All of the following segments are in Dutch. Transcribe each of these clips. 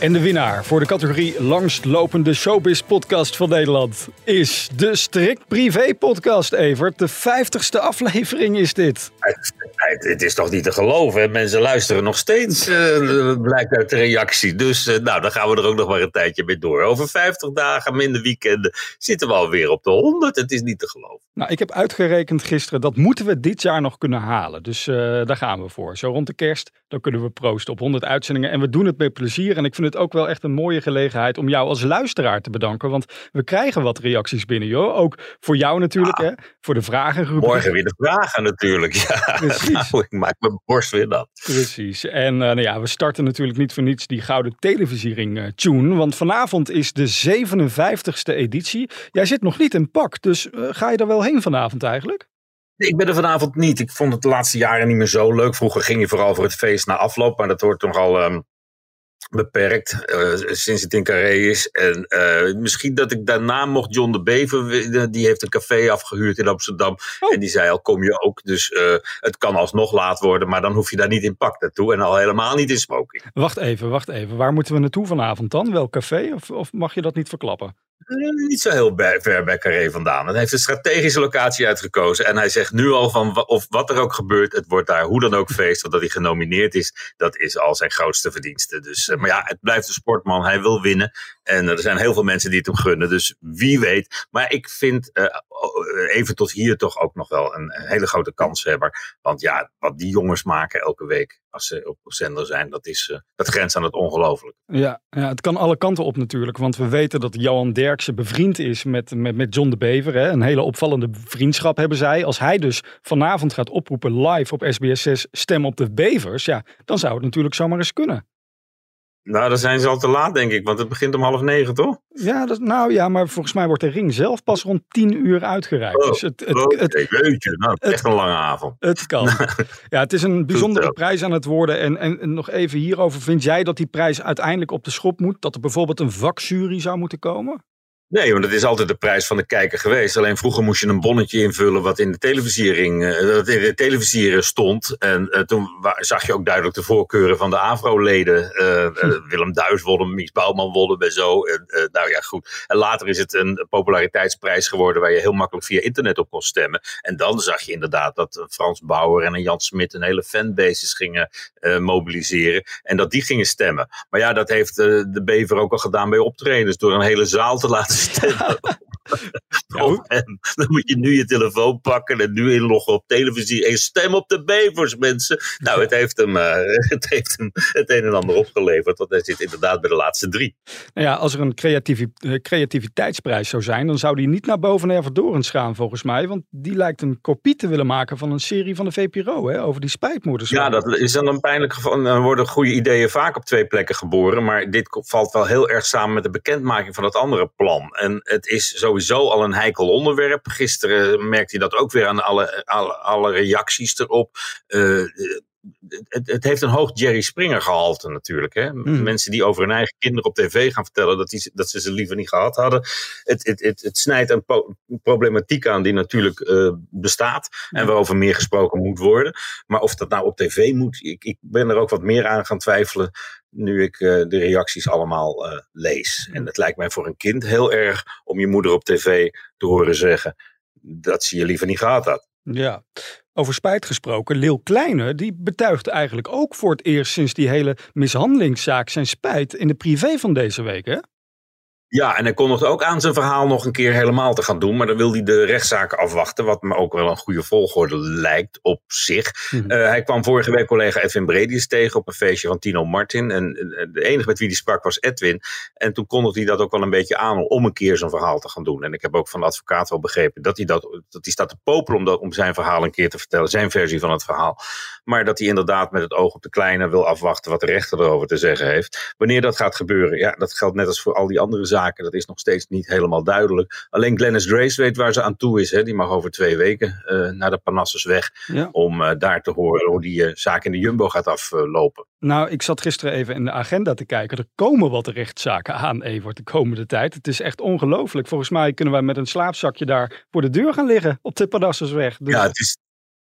En de winnaar voor de categorie langstlopende showbiz podcast van Nederland is de Strikt Privé podcast, Evert. De vijftigste aflevering is dit. Het is toch niet te geloven. Mensen luisteren nog steeds, eh, blijkt uit de reactie. Dus eh, nou, dan gaan we er ook nog maar een tijdje mee door. Over 50 dagen, minder weekenden, zitten we alweer op de 100. Het is niet te geloven. Nou, ik heb uitgerekend gisteren, dat moeten we dit jaar nog kunnen halen. Dus eh, daar gaan we voor. Zo rond de kerst, dan kunnen we proosten op 100 uitzendingen. En we doen het met plezier. En ik vind het ook wel echt een mooie gelegenheid om jou als luisteraar te bedanken. Want we krijgen wat reacties binnen, joh. Ook voor jou natuurlijk, hè. Voor de vragengroep. Morgen weer de vragen natuurlijk. Ja, Precies. nou, ik maak mijn borst weer nat. Precies. En eh, nou ja, we starten natuurlijk niet voor niets die gouden televisiering eh, tune. Want vanavond is de 57ste editie. Jij zit nog niet in pak, dus eh, ga je er wel heen vanavond eigenlijk? Ik ben er vanavond niet. Ik vond het de laatste jaren niet meer zo leuk. Vroeger ging je vooral voor het feest na afloop, maar dat wordt nogal ehm beperkt eh, sinds het in Carré is. En eh, misschien dat ik daarna mocht John de Bever, die heeft een café afgehuurd in Amsterdam. Oh. En die zei al, kom je ook. Dus eh, het kan alsnog laat worden, maar dan hoef je daar niet in pak naartoe. En al helemaal niet in smoking. Wacht even, wacht even. Waar moeten we naartoe vanavond dan? Welk café? Of, of mag je dat niet verklappen? Eh, Niet zo heel ver bij Carré vandaan. Hij heeft een strategische locatie uitgekozen. En hij zegt nu al van, of wat er ook gebeurt, het wordt daar hoe dan ook feest. Want dat hij genomineerd is, dat is al zijn grootste verdienste. Dus, eh, maar ja, het blijft een sportman. Hij wil winnen. En eh, er zijn heel veel mensen die het hem gunnen. Dus wie weet. Maar ik vind eh, oh, even tot hier toch ook nog wel een, hele grote kanshebber. Want ja, wat die jongens maken elke week als ze op zender zijn, dat, is, eh, dat grenst aan het ongelooflijk. Ja, ja, het kan alle kanten op natuurlijk. Want we weten dat Johan Derksen bevriend is met, met, met John de Bever. Hè. Een hele opvallende vriendschap hebben zij. Als hij dus vanavond gaat oproepen live op SBS 6 stem op de Bevers. Ja, dan zou het natuurlijk zomaar eens kunnen. Nou, dan zijn ze al te laat, denk ik. Want het begint om half negen, toch? Ja, dat, nou ja, maar volgens mij wordt de ring zelf pas rond 10 uur uitgereikt. Oh, dus het, het, Oké, het. Nou, het- echt een lange avond. het kan. Ja, het is een bijzondere prijs aan het worden. En, en, en nog even hierover. Vind jij dat die prijs uiteindelijk op de schop moet? Dat er bijvoorbeeld een vakjury zou moeten komen? Nee, want het is altijd de prijs van de kijker geweest. Alleen vroeger moest je een bonnetje invullen wat in de televisiering, eh, dat in de televisier stond. En eh, toen zag je ook duidelijk de voorkeuren van de AVRO-leden. Eh, eh, Willem Duis won hem, Mies Bouwman won hem en zo. En, nou ja, goed. En later is het een populariteitsprijs geworden waar je heel makkelijk via internet op kon stemmen. En dan zag je inderdaad dat Frans Bauer en een Jan Smit een hele fanbases gingen mobiliseren. En dat die gingen stemmen. Maar ja, dat heeft de Bever ook al gedaan bij optredens. Door een hele zaal te laten 진짜?@ Dan moet je nu je telefoon pakken en nu inloggen op televisie. En stem op de Bevers, mensen. Nou, het heeft hem, eh, het, heeft hem het een en ander opgeleverd. Want hij zit inderdaad bij de laatste drie. Nou ja, als er een creativi- eh, creativiteitsprijs zou zijn, dan zou die niet naar boven Ervedorens gaan volgens mij. Want die lijkt een kopie te willen maken van een serie van de VPRO hè, over die spijtmoeders. Ja, dat is dan een pijnlijk geval. Dan worden goede ideeën vaak op twee plekken geboren. Maar dit valt wel heel erg samen met de bekendmaking van het andere plan. En het is sowieso al een heikel onderwerp. Gisteren merkte je dat ook weer aan alle, alle, alle reacties erop. Eh, het, het heeft een hoog Jerry Springer gehalte natuurlijk. Hè? Mhm. Mensen die over hun eigen kinderen op tv gaan vertellen dat, die, dat ze ze liever niet gehad hadden. Het, het, het, het snijdt een po- problematiek aan die natuurlijk eh, bestaat. En waarover meer gesproken moet worden. Maar of dat nou op tv moet, ik, ik ben er ook wat meer aan gaan twijfelen. Nu ik eh, de reacties allemaal eh, lees. En het lijkt mij voor een kind heel erg om je moeder op tv te horen zeggen dat ze je liever niet gehad had. Ja. Over spijt gesproken, Leeuw Kleine, die betuigt eigenlijk ook voor het eerst sinds die hele mishandelingszaak zijn spijt in de privé van deze week, hè? Ja, en hij kondigde ook aan zijn verhaal nog een keer helemaal te gaan doen. Maar dan wil hij de rechtszaken afwachten. Wat me ook wel een goede volgorde lijkt op zich. Mhm. Eh, hij kwam vorige week collega Edwin Bredius tegen op een feestje van Tino Martin. En de enige met wie hij sprak was Edwin. En toen kondigde hij dat ook wel een beetje aan om een keer zijn verhaal te gaan doen. En ik heb ook van de advocaat wel begrepen dat hij, dat, dat hij staat te popelen om, dat, om zijn verhaal een keer te vertellen. Zijn versie van het verhaal. Maar dat hij inderdaad met het oog op de kleine wil afwachten wat de rechter erover te zeggen heeft. Wanneer dat gaat gebeuren, ja, dat geldt net als voor al die andere zaken. Dat is nog steeds niet helemaal duidelijk. Alleen Glennis Grace weet waar ze aan toe is. Hè. Die mag over twee weken uh, naar de Panassus weg. Ja. Om uh, daar te horen hoe die uh, zaak in de Jumbo gaat aflopen. Nou, ik zat gisteren even in de agenda te kijken. Er komen wat rechtszaken aan, Evert, de komende tijd. Het is echt ongelooflijk. Volgens mij kunnen wij met een slaapzakje daar voor de deur gaan liggen op de Panassusweg. Dus... Ja, het is,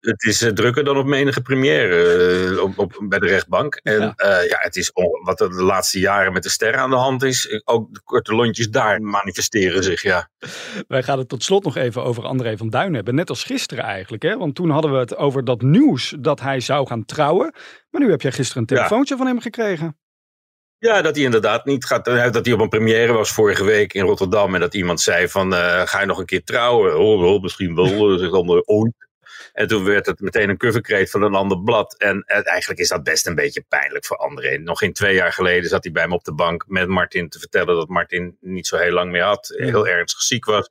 het is uh, drukker dan op menige première uh, op, op, bij de rechtbank. En ja, uh, ja het is wat er de laatste jaren met de sterren aan de hand is. Ook de korte lontjes daar manifesteren zich, ja. Wij gaan het tot slot nog even over André van Duin hebben. Net als gisteren eigenlijk. Hè? Want toen hadden we het over dat nieuws dat hij zou gaan trouwen. Maar nu heb jij gisteren een telefoontje ja. van hem gekregen. Ja, dat hij inderdaad niet gaat. Dat hij op een première was vorige week in Rotterdam. En dat iemand zei van, ga je nog een keer trouwen? Oh, oh misschien wel, zegt André, ooit. En toen werd het meteen een coverkreet van een ander blad. En eigenlijk is dat best een beetje pijnlijk voor André. Nog geen twee jaar geleden zat hij bij me op de bank met Martin te vertellen dat Martin niet zo heel lang meer had. Heel ernstig ziek was.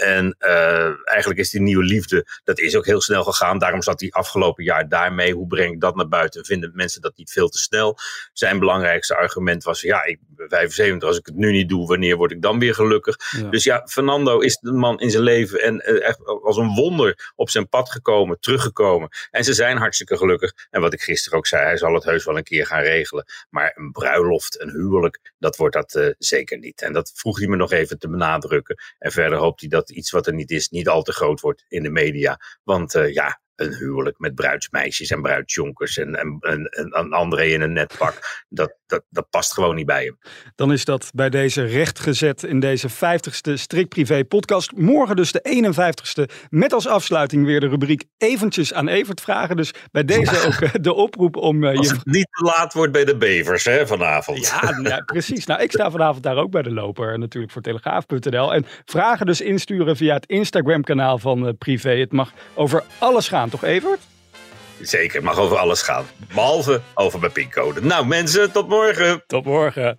En uh, eigenlijk is die nieuwe liefde, dat is ook heel snel gegaan. Daarom zat hij afgelopen jaar daarmee. Hoe breng ik dat naar buiten? Vinden mensen dat niet veel te snel? Zijn belangrijkste argument was, ja, ik ben 75. Als ik het nu niet doe, wanneer word ik dan weer gelukkig? Ja. Dus ja, Fernando is de man in zijn leven en uh, echt als een wonder op zijn pad gekomen, teruggekomen. En ze zijn hartstikke gelukkig. En wat ik gisteren ook zei, hij zal het heus wel een keer gaan regelen. Maar een bruiloft, een huwelijk, dat wordt dat uh, zeker niet. En dat vroeg hij me nog even te benadrukken. En verder hoopt hij dat iets wat er niet is, niet al te groot wordt in de media. Want uh, ja, een huwelijk met bruidsmeisjes en bruidsjonkers en, en, en, in een netpak, dat, dat, dat past gewoon niet bij hem. Dan is dat bij deze rechtgezet in deze 50ste Strik Privé podcast. Morgen dus de 51ste met als afsluiting weer de rubriek eventjes aan Evert vragen. Dus bij deze ja. ook de oproep om... Uh, Als je... het niet te laat wordt bij de bevers hè, vanavond. Ja, ja, precies. Nou, ik sta vanavond daar ook bij de loper natuurlijk voor telegraaf.nl. En vragen dus insturen via het Instagram kanaal van uh, Privé. Het mag over alles gaan, toch Evert? Zeker, mag over alles gaan. Behalve over mijn pincode. Nou mensen, tot morgen. Tot morgen.